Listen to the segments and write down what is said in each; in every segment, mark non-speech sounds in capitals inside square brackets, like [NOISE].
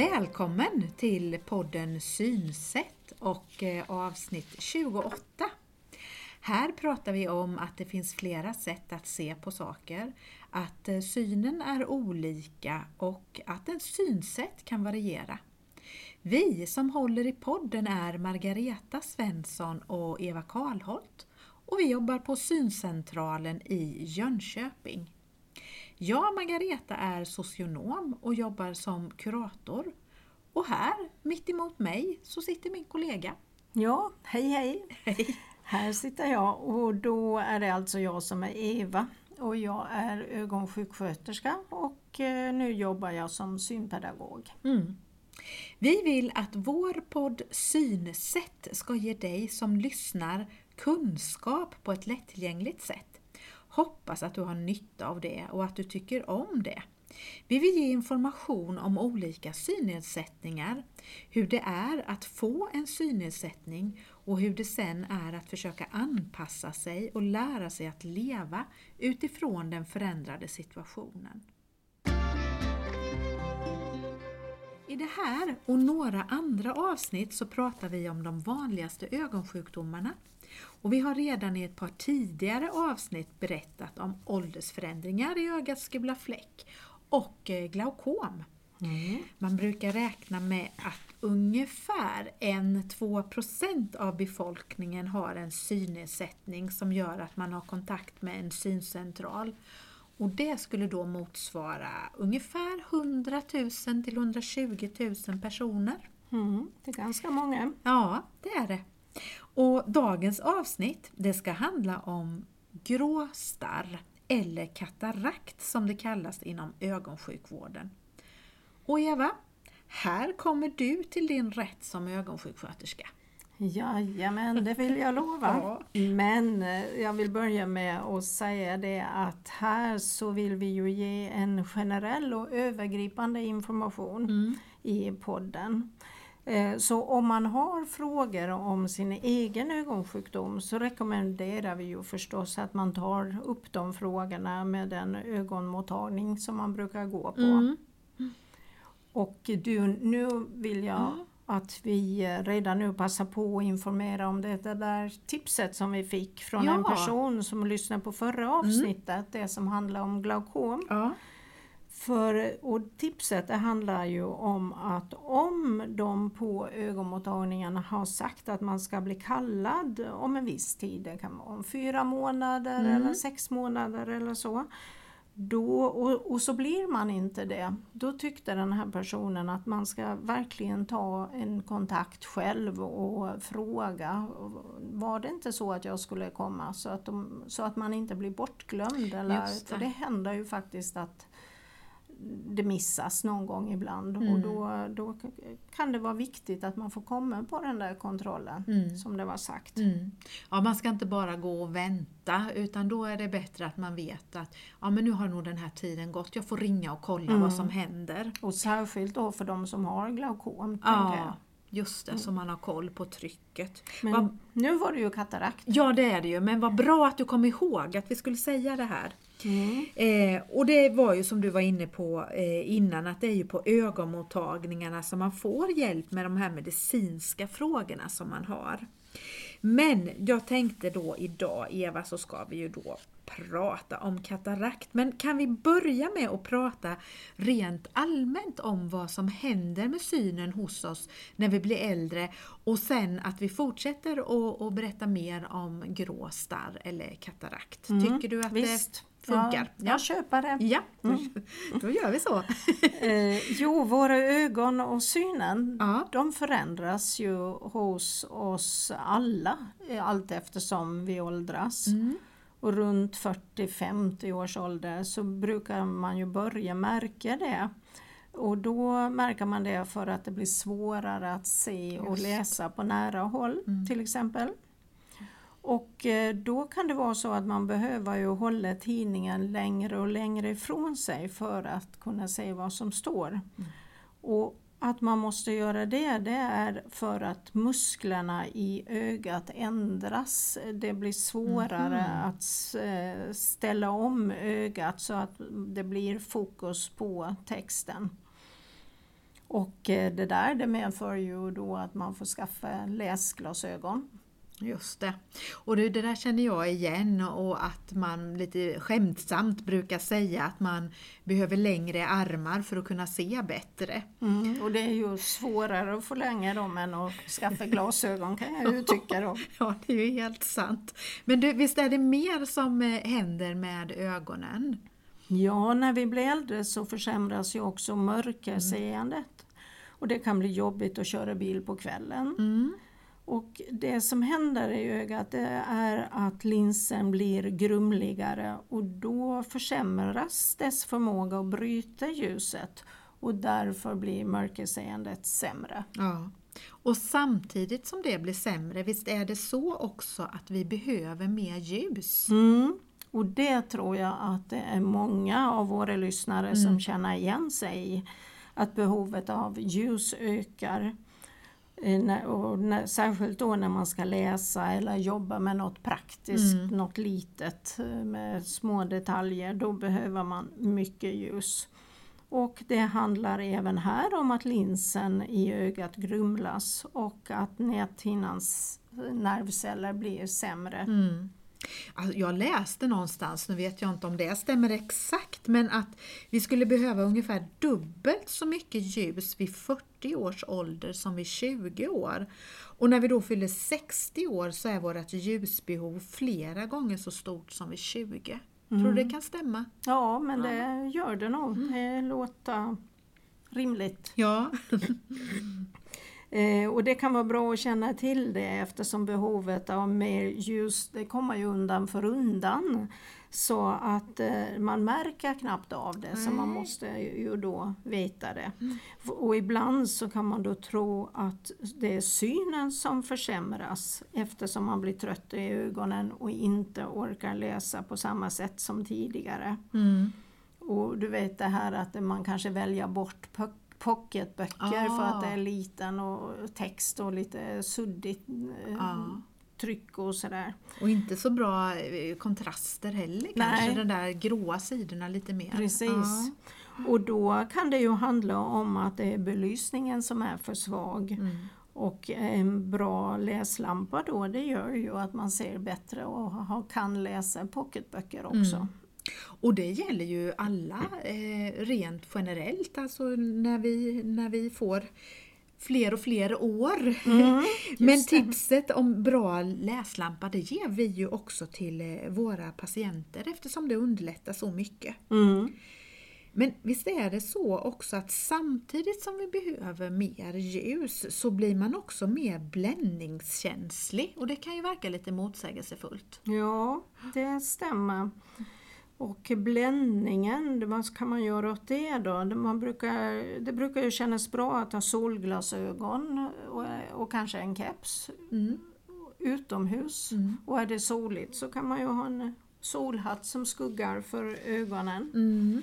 Välkommen till podden Synsätt och eh, avsnitt 28. Här pratar vi om att det finns flera sätt att se på saker, att eh, synen är olika och att ett synsätt kan variera. Vi som håller i podden är Margareta Svensson och Eva Karlholt och vi jobbar på Syncentralen i Jönköping. Jag, Margareta, är socionom och jobbar som kurator. Och här, mitt emot mig, så sitter min kollega. Ja, hej hej! Hej! Här sitter jag och då är det alltså jag som är Eva och jag är ögonsjuksköterska och eh, nu jobbar jag som synpedagog. Mm. Vi vill att vår podd Synsätt ska ge dig som lyssnar kunskap på ett lättillgängligt sätt. Hoppas att du har nytta av det och att du tycker om det. Vi vill ge information om olika synnedsättningar, hur det är att få en synnedsättning och hur det sen är att försöka anpassa sig och lära sig att leva utifrån den förändrade situationen. I det här och några andra avsnitt så pratar vi om de vanligaste ögonsjukdomarna. Och vi har redan i ett par tidigare avsnitt berättat om åldersförändringar i ögats gula fläck och eh, glaukom. Mm. Man brukar räkna med att ungefär 1-2% av befolkningen har en synnedsättning som gör att man har kontakt med en syncentral. Och det skulle då motsvara ungefär 100 000 till 120 000 personer. Mm, det är ganska många. Ja, det är det. Och dagens avsnitt det ska handla om gråstarr eller katarakt som det kallas inom ögonsjukvården. Och Eva, här kommer du till din rätt som ögonsjuksköterska. Jajamän, det vill jag lova. [LAUGHS] Men eh, jag vill börja med att säga det att här så vill vi ju ge en generell och övergripande information Mm. i podden. Eh, Så om man har frågor om sin egen ögonsjukdom så rekommenderar vi ju förstås att man tar upp de frågorna med den ögonmottagning som man brukar gå på. Mm. Och du, nu vill jag Mm. att vi redan nu passar på att informera om det där tipset som vi fick från Ja. en person som lyssnade på förra avsnittet, det som handlar om glaukom. Ja. För, och tipset det handlar ju om att om de på ögonmottagningarna har sagt att man ska bli kallad om en viss tid, det kan vara om fyra månader Mm. eller sex månader eller så. Då, och, och så blir man inte det. Då tyckte den här personen att man ska verkligen ta en kontakt själv och fråga. Var det inte så att jag skulle komma? Så att, de, så att man inte blir bortglömd. Eller, det. För det händer ju faktiskt att det missas någon gång ibland och Mm. då, då kan det vara viktigt att man får komma på den där kontrollen Mm. som det var sagt. Mm. Ja, man ska inte bara gå och vänta utan då är det bättre att man vet att ja, men nu har nog den här tiden gått, jag får ringa och kolla Mm. vad som händer. Och särskilt då för de som har glaukom. jag. Ja, just det, så man har koll på trycket. Men Vad- nu var det ju katarakt. Ja, det är det ju, men vad bra att du kom ihåg att vi skulle säga det här. Mm. Eh, och det var ju som du var inne på eh, innan att det är ju på ögonmottagningarna som man får hjälp med de här medicinska frågorna som man har. Men jag tänkte då idag Eva så ska vi ju då prata om katarakt. Men kan vi börja med att prata rent allmänt om vad som händer med synen hos oss när vi blir äldre och sen att vi fortsätter att berätta mer om grå starr eller katarakt. Mm, Tycker du att Visst. det funkar? Ja, jag köper det. Ja, då, [LAUGHS] då gör vi så. [LAUGHS] Eh, jo, våra ögon och synen Ja. de förändras ju hos oss alla eh, allt eftersom vi åldras. Mm. Och runt 40-50 års ålder så brukar man ju börja märka det. Och då märker man det för att det blir svårare att se och Just. läsa på nära håll Mm. till exempel. Och eh, då kan det vara så att man behöver ju hålla tidningen längre och längre ifrån sig för att kunna se vad som står. Och att man måste göra det, det är för att musklerna i ögat ändras. Det blir svårare Mhm. att eh, ställa om ögat så att det blir fokus på texten. Och eh, det där det medför ju då att man får skaffa läsglasögon. Just det. Och det, det där känner jag igen och att man lite skämtsamt brukar säga att man behöver längre armar för att kunna se bättre. Mm, och det är ju svårare att få längre dem än att skaffa glasögon kan jag ju tycka då. [LAUGHS] Ja, det är ju helt sant. Men du, visst är det mer som eh, händer med ögonen? Ja, när vi blir äldre så försämras ju också mörkerseendet. Och det kan bli jobbigt att köra bil på kvällen. Mm. Och det som händer i ögat är att linsen blir grumligare och då försämras dess förmåga att bryta ljuset och därför blir mörkerseendet sämre. Ja. Och samtidigt som det blir sämre, visst är det så också att vi behöver mer ljus? Mm. Och det tror jag att det är många av våra lyssnare Mm. som känner igen sig i. Att behovet av ljus ökar. Och när, särskilt då när man ska läsa eller jobba med något praktiskt, Mm. något litet eh, med små detaljer. Då behöver man mycket ljus. Och det handlar även här om att linsen i ögat grumlas och att näthinnans nervceller blir sämre. Mm. Alltså, Jag läste någonstans, nu vet jag inte om det stämmer exakt, men att vi skulle behöva ungefär dubbelt så mycket ljus vid 40 års ålder som vid 20 år. Och när vi då fyller 60 år så är vårt ljusbehov flera gånger så stort som vid 20. Tror du det kan stämma? Ja, men det gör det nog. Mm. Det låter rimligt. Ja. [LAUGHS] Eh, och det kan vara bra att känna till det eftersom behovet av mer ljus det kommer ju undan för undan. Så att eh, man märker knappt av det så man måste ju då veta det. Och ibland så kan man då tro att det är synen som försämras eftersom man blir trött i ögonen och inte orkar läsa på samma sätt som tidigare. Mm. Och du vet det här att man kanske väljer bort po- pocketböcker för att det Ah. är liten och text och lite suddigt eh, Ja. tryck och sådär. Och inte så bra eh, kontraster heller kanske, Nej. de där gråa sidorna lite mer. Precis. Ja. Och då kan det ju handla om att det är belysningen som är för svag. Mm. Och en bra läslampa då, det gör ju att man ser bättre och kan läsa pocketböcker också. Mm. Och det gäller ju alla eh, rent generellt, alltså när vi, när vi får fler och fler år. Mm, [LAUGHS] Men tipset om bra läslampa det ger vi ju också till eh, våra patienter eftersom det underlättar så mycket. Mm. Men visst är det så också att samtidigt som vi behöver mer ljus så blir man också mer bländningskänslig och det kan ju verka lite motsägelsefullt. Ja, det stämmer. Och bländningen, vad kan man göra åt det då? Man brukar, det brukar ju kännas bra att ha solglasögon och, och kanske en keps Mm. utomhus. Mm. Och är det soligt så kan man ju ha en solhatt som skuggar för ögonen. Mm.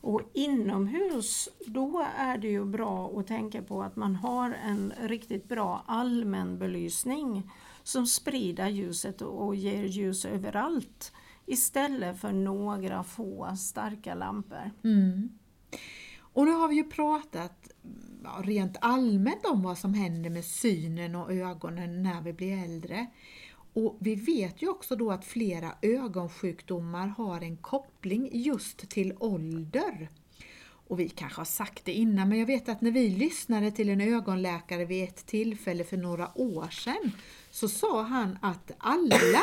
Och inomhus, då är det ju bra att tänka på att man har en riktigt bra allmänbelysning som sprider ljuset och ger ljus överallt istället för några få starka lampor. Mm. Och nu har vi ju pratat rent allmänt om vad som händer med synen och ögonen när vi blir äldre. Och vi vet ju också då att flera ögonsjukdomar har en koppling just till ålder. Och vi kanske har sagt det innan, men jag vet att när vi lyssnade till en ögonläkare vid ett tillfälle för några år sedan så sa han att alla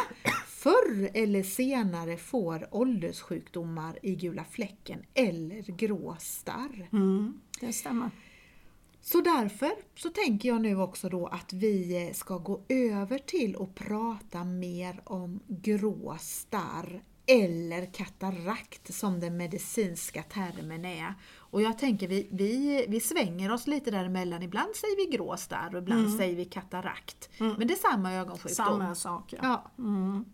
förr eller senare får ålderssjukdomar i gula fläcken eller grå starr. Mm, det stämmer. Så därför så tänker jag nu också då att vi ska gå över till att prata mer om grå starr eller katarakt som den medicinska termen är. Och jag tänker vi, vi, vi svänger oss lite däremellan. Ibland säger vi grå starr och ibland säger vi katarakt. Men det är samma ögonsjukdom. Samma sak. Ja. Ja. Mm.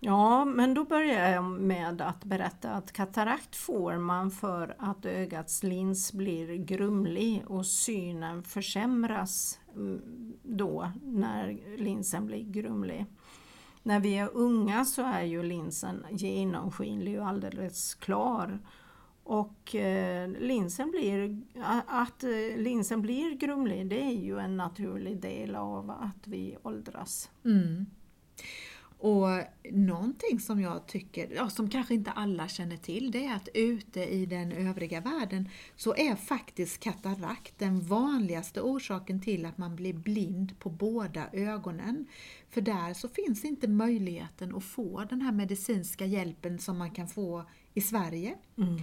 Ja, men då börjar jag med att berätta att katarakt får man för att ögats lins blir grumlig och synen försämras mm, då när linsen blir grumlig. När vi är unga så är ju linsen genomskinlig och alldeles klar. Och eh, linsen blir, att eh, linsen blir grumlig det är ju en naturlig del av att vi åldras. Mm. Och någonting som jag tycker, ja, som kanske inte alla känner till, det är att ute i den övriga världen så är faktiskt katarakt den vanligaste orsaken till att man blir blind på båda ögonen. För där så finns inte möjligheten att få den här medicinska hjälpen som man kan få i Sverige. Mm.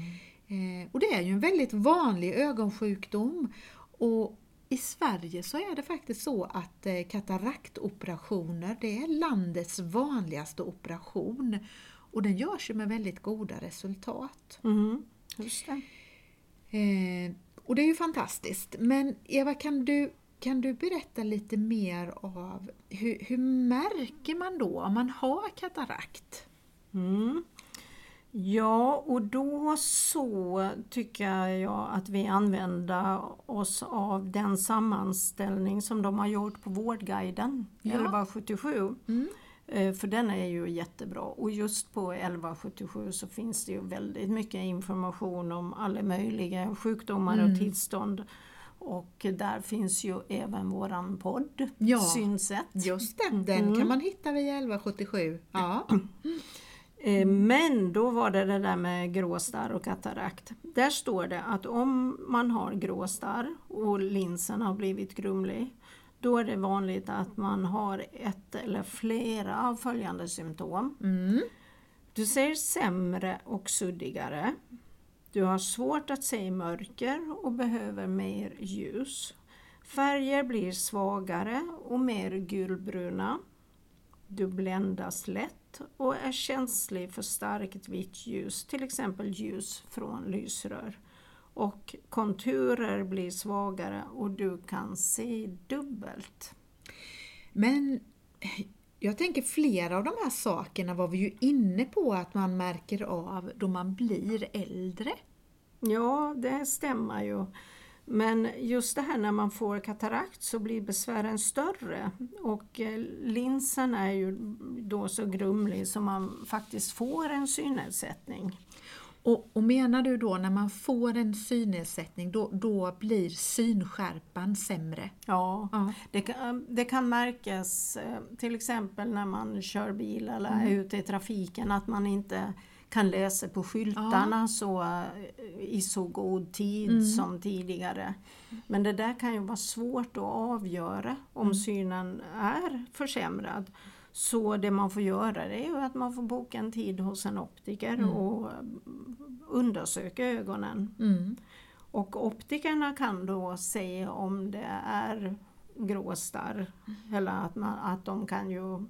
Eh, och det är ju en väldigt vanlig ögonsjukdom. Och i Sverige så är det faktiskt så att eh, kataraktoperationer det är landets vanligaste operation. Och den görs ju med väldigt goda resultat. Mm. Just det. Eh, och det är ju fantastiskt. Men Eva, kan du, kan du berätta lite mer av hur, hur märker man då om man har katarakt? Mm. Ja, och då så tycker jag att vi använder oss av den sammanställning som de har gjort på Vårdguiden Ja. 1177. Mm. Eh, För den är ju jättebra och just på 1177 så finns det ju väldigt mycket information om alla möjliga sjukdomar Mm. och tillstånd. Och där finns ju även våran podd, Ja. Synsätt. Just det, den Mm. kan man hitta via 1177. Ja. [CLEARS THROAT] Eh, Men då var det det där med gråstarr och katarakt. Där står det att om man har gråstarr och linsen har blivit grumlig, då är det vanligt att man har ett eller flera av följande symptom. Mm. Du ser sämre och suddigare. Du har svårt att se i mörker och behöver mer ljus. Färger blir svagare och mer gulbruna. Du bländas lätt och är känslig för starkt vitt ljus, till exempel ljus från lysrör. Och konturer blir svagare och du kan se dubbelt. Men jag tänker flera av de här sakerna var vi ju inne på att man märker av då man blir äldre. Ja, det stämmer ju. Men just det här när man får katarakt så blir besvären större och eh, linsen är ju då så grumlig så man faktiskt får en synnedsättning. Och, och menar du då när man får en synnedsättning då, då blir synskärpan sämre? Ja, Ja. det kan, det kan märkas eh, till exempel när man kör bil eller är ute i trafiken att man inte kan läsa på skyltarna så, eh, i så god tid som tidigare. Men det där kan ju vara svårt att avgöra om synen är försämrad. Så det man får göra det är ju att man får boka en tid hos en optiker och eh, undersöka ögonen. Mm. Och optikerna kan då se om det är gråstarr eller att, man, att de kan ju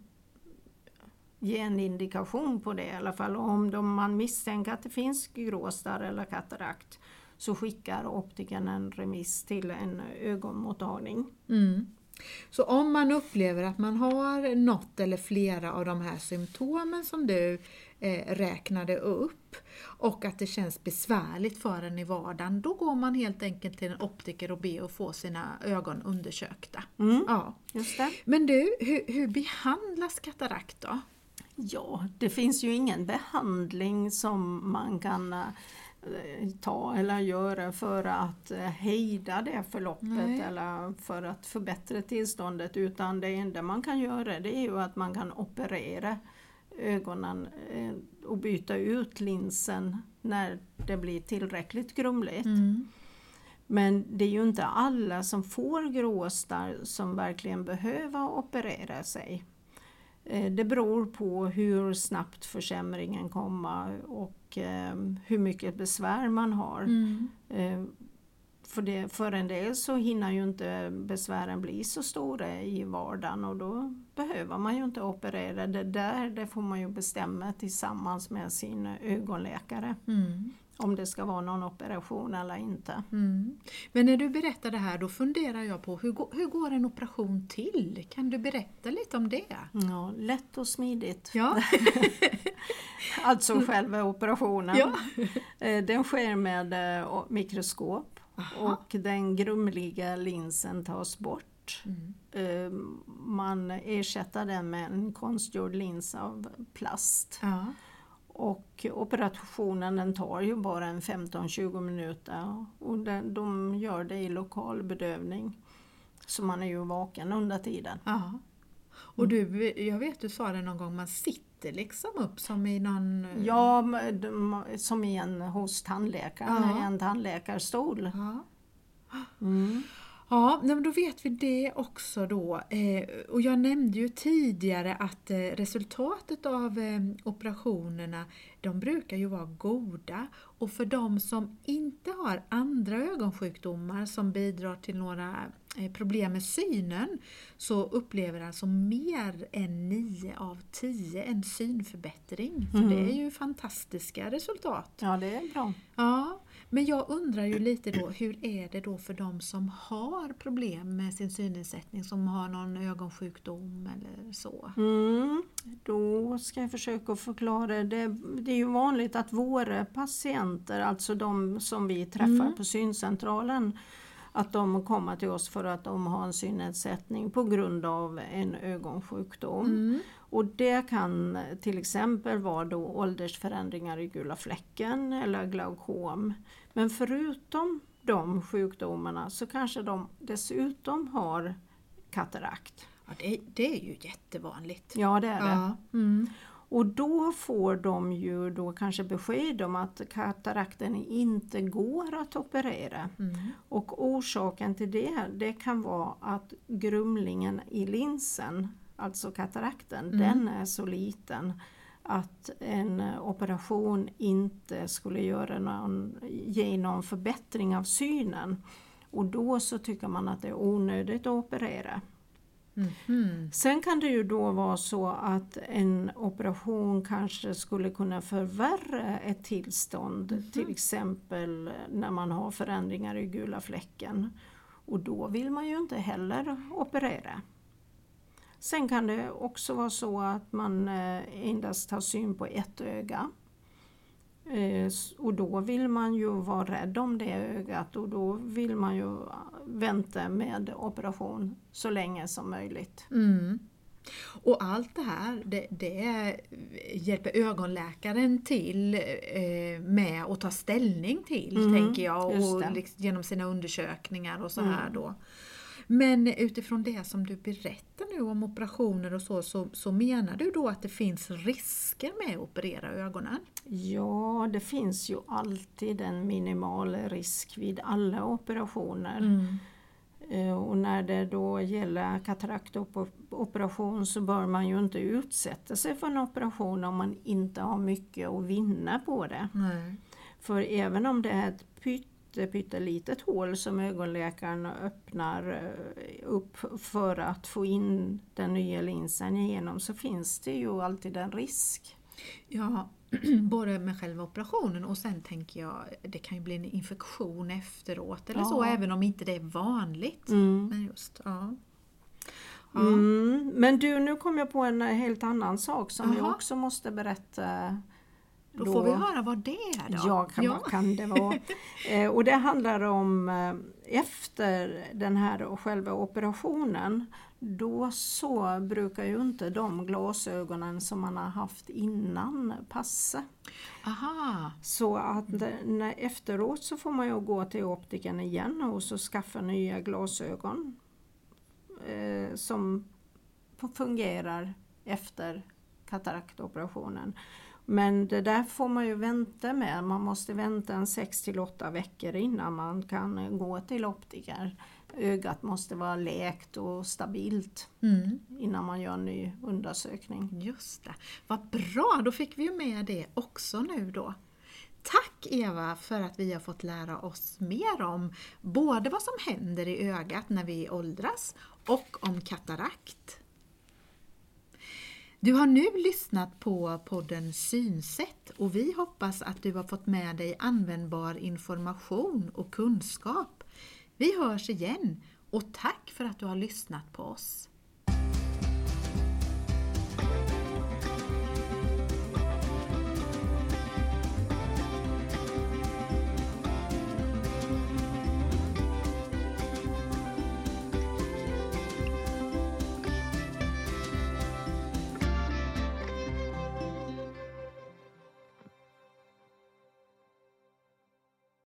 ge en indikation på det i alla fall. Och om de, man misstänker att det finns gråstarr eller katarakt så skickar optikern en remiss till en ögonmottagning. Mm. Så om man upplever att man har något eller flera av de här symptomen som du eh, räknade upp och att det känns besvärligt för en i vardagen, då går man helt enkelt till en optiker och ber att få sina ögon undersökta. Mm, Ja. just det. Men du, hur, hur behandlas katarakt då? Ja, det finns ju ingen behandling som man kan eh, ta eller göra för att eh, hejda det förloppet Nej. eller för att förbättra tillståndet utan det enda man kan göra det är ju att man kan operera ögonen eh, och byta ut linsen när det blir tillräckligt grumligt. Mm. Men det är ju inte alla som får gråstarr som verkligen behöver operera sig. Eh, Det beror på hur snabbt försämringen kommer och eh, hur mycket besvär man har. Mm. Eh, För, det, för en del så hinner ju inte besvären bli så stora i vardagen och då behöver man ju inte operera. Det där det får man ju bestämma tillsammans med sin ögonläkare Mm. Om det ska vara någon operation eller inte. Mm. Men när du berättar det här då funderar jag på hur, går- hur går en operation till? Kan du berätta lite om det? Ja, lätt och smidigt. Ja. [LAUGHS] Alltså själva operationen. Ja. Eh, Den sker med eh, mikroskop Aha. och den grumliga linsen tas bort. Mm. Eh, Man ersätter den med en konstgjord lins av plast. Ja. Och operationen den tar ju bara en 15-20 minuter och de gör det i lokal bedövning. Så man är ju vaken under tiden. Ja. Och du, jag vet du sa det någon gång, man sitter liksom upp som i någon... Ja, som i en hos tandläkaren, Ja. i en tandläkarstol. Ja. Mm. Ja, men då vet vi det också då. Eh, och jag nämnde ju tidigare att eh, resultatet av eh, operationerna, de brukar ju vara goda. Och för de som inte har andra ögonsjukdomar som bidrar till några problem med synen så upplever alltså mer än 9 av 10 en synförbättring. Så Mm. det är ju fantastiska resultat. Ja, det är bra. Ja, men jag undrar ju lite då, hur är det då för de som har problem med sin synnedsättning, som har någon ögonsjukdom eller så? Mm. Då ska jag försöka förklara. Det, det är ju vanligt att våra patienter, alltså de som vi träffar Mm. på syncentralen, att de kommer till oss för att de har en synnedsättning på grund av en ögonsjukdom. Mm. Och det kan till exempel vara då åldersförändringar i gula fläcken eller glaukom. Men förutom de sjukdomarna så kanske de dessutom har katarakt. Ja, det, det är ju jättevanligt. Ja det är det. Ja. Mm. Och då får de ju då kanske besked om att katarakten inte går att operera. Mm. Och orsaken till det, det kan vara att grumlingen i linsen, alltså katarakten, Mm. den är så liten att en operation inte skulle göra någon, ge någon förbättring av synen. Och då så tycker man att det är onödigt att operera. Mhm. Sen kan det ju då vara så att en operation kanske skulle kunna förvärra ett tillstånd, till exempel när man har förändringar i gula fläcken. Och då vill man ju inte heller operera. Sen kan det också vara så att man eh, endast har syn på ett öga. Eh, Och då vill man ju vara rädd om det ögat och då vill man ju vänta med operation så länge som möjligt. Mm. Och allt det här, det, det hjälper ögonläkaren till eh, med att ta ställning till, Mm, tänker jag, och liksom, genom sina undersökningar och så Mm. här då. Men utifrån det som du berättar nu om operationer och så, så, så menar du då att det finns risker med att operera ögonen? Ja, det finns ju alltid en minimal risk vid alla operationer. Mm. Eh, Och när det då gäller kataraktoperation så bör man ju inte utsätta sig för en operation om man inte har mycket att vinna på det. Nej. För även om det är ett pytte, pyttelitet hål som ögonläkaren öppnar eh, upp för att få in den nya linsen igenom så finns det ju alltid en risk. Ja, [CLEARS THROAT] både med själva operationen och sen tänker jag det kan ju bli en infektion efteråt eller Ja. så även om inte det är vanligt. Mm. Men just, ja. Ja. Mm. Men du, nu kom jag på en helt annan sak som jag Jaha. också måste berätta. Då får vi höra vad det är då. Ja, kan, vad kan det vara? [LAUGHS] eh, och det handlar om eh, efter den här själva operationen. Då så brukar ju inte de glasögonen som man har haft innan passa. Aha. Så att det- när, efteråt så får man ju gå till optiken igen och så skaffa nya glasögon eh, som fungerar efter kataraktoperationen. Men det där får man ju vänta med. Man måste vänta en 6 till 8 veckor innan man kan gå till optiker. Ögat måste vara läkt och stabilt Mm. innan man gör en ny undersökning. Just det. Vad bra, då fick vi ju med det också nu då. Tack Eva för att vi har fått lära oss mer om både vad som händer i ögat när vi åldras och om katarakt. Du har nu lyssnat på podden Synsätt och vi hoppas att du har fått med dig användbar information och kunskap. Vi hörs igen och tack för att du har lyssnat på oss.